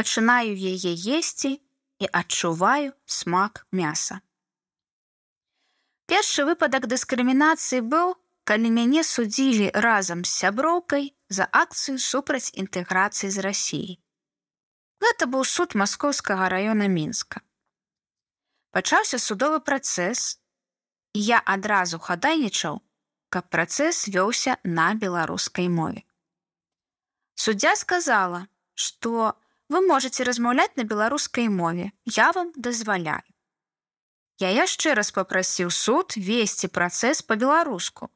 пачынаю яе есці і адчуваю смак мяса. Першы выпадак дыскрымінацыі быў, калі мяне судзілі разам з сяброўкай за акцыю супраць інтэграцыі з рассіяй. Гэта быў суд маскоўскага раёна мінска. Пачаўся судовы працэс, і я адразу хадайнічаў, каб працэс вёўся на беларускай мове. Суддзя сказала, што вы можете размаўляць на беларускай мове, я вам дазваляю. Я яшчэ раз попрасіў суд весці працэс па-беларуску,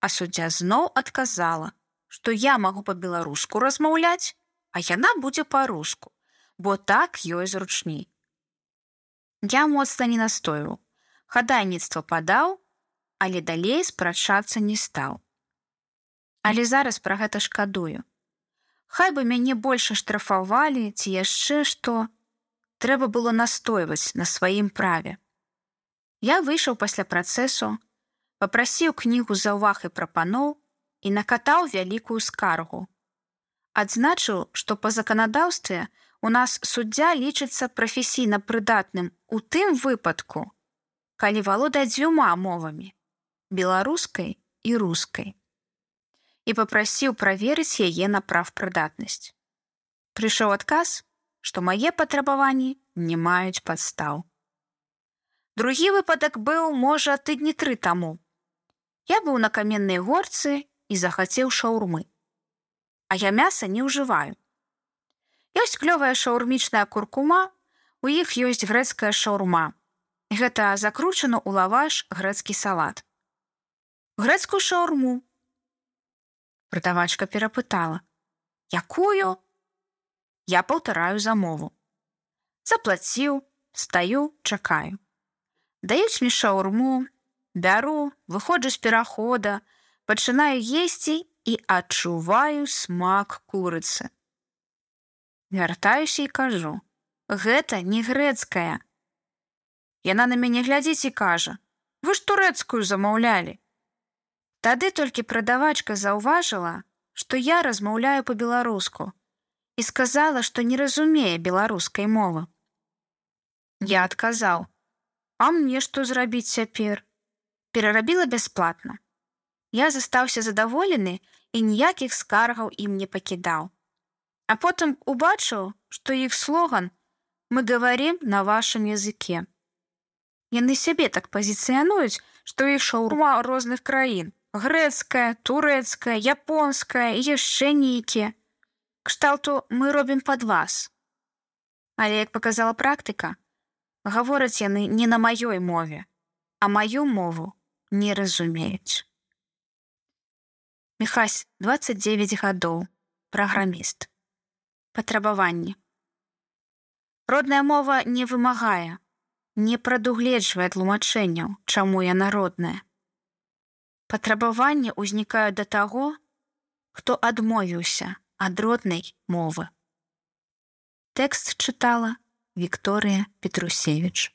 а суддзя зноў адказала, што я магу па-беларуску размаўляць, а яна будзе па-руску, бо так ёй зручней. Я моцна не настойваў. Хадайніцтва падаў, але далей спрачацца не стаў. Але зараз пра гэта шкадую. Хай бы мяне больш штрафавалі ці яшчэ што, трэба было настойваць на сваім праве. Я выйшаў пасля працэсу, попрасіў кнігу за ўваг і прапаноў і накатаў вялікую скаргу. Адзначыў, што па заканадаўстве у нас суддзя лічыцца прафесійна прыдатным у тым выпадку, калі валодае дзвюма мовамі беларускай і рускай і попрасіў праверыць яе на правпрыдатнасць. Прыйшоў адказ, што мае патрабаванні не маюць падстаў. Другі выпадак быў можа тыдні тры таму. Я быў на каменнай горцы і захацеў шаурмы. А я мяса не ўжываю. Ёсць клёвая шаурмічная куркума, у іх ёсць грэцкая шаурма. Гэта закручана ў лаваш грэцкі салат. Грэцкую шаурму. Прадавачка перапытала: « Якую? Я паўтараю замову. Заплаціў, стаю, чакаю. Даюць мне шаурму, бяру, выходжу з перахода, пачынаю есці і адчуваю смак курыцы. Вяртаюся і кажу: « Гэта не грэцкая. Яна на мяне глядзіць і кажа: « Вы ж турэцкую замаўлялі. Тады толькі прадавачка заўважыла, што я размаўляю па-беларуску і сказала, што не разумее беларускай мовы. Я адказаў: « А мне што зрабіць цяпер? Перарабіла бясплатна. Я застаўся задаволены і ніякіх скаргаў ім не пакідаў. А потым убачыў, што іх слоган мы говорим на вашем языке. Яны сябе так пазіцыянуюць, што іх шаурма розных краін: грэцкая, турэцкая, японская і яшчэ нейкія. Кшталту мы робім пад вас. Але як показала практыка, гавораць яны не на маёй мове, а маю мову не разумеюць. Михась 29 гадоў, праграміст. Патрабаванні. Родная мова не вымагае, не прадугледжвае тлумачэнняў, чаму я народная. Патрабаванні ўзнікаюць да таго, хто адмовіўся ад роднай мовы. Тэкст чытала Вікторыя Петрусевич.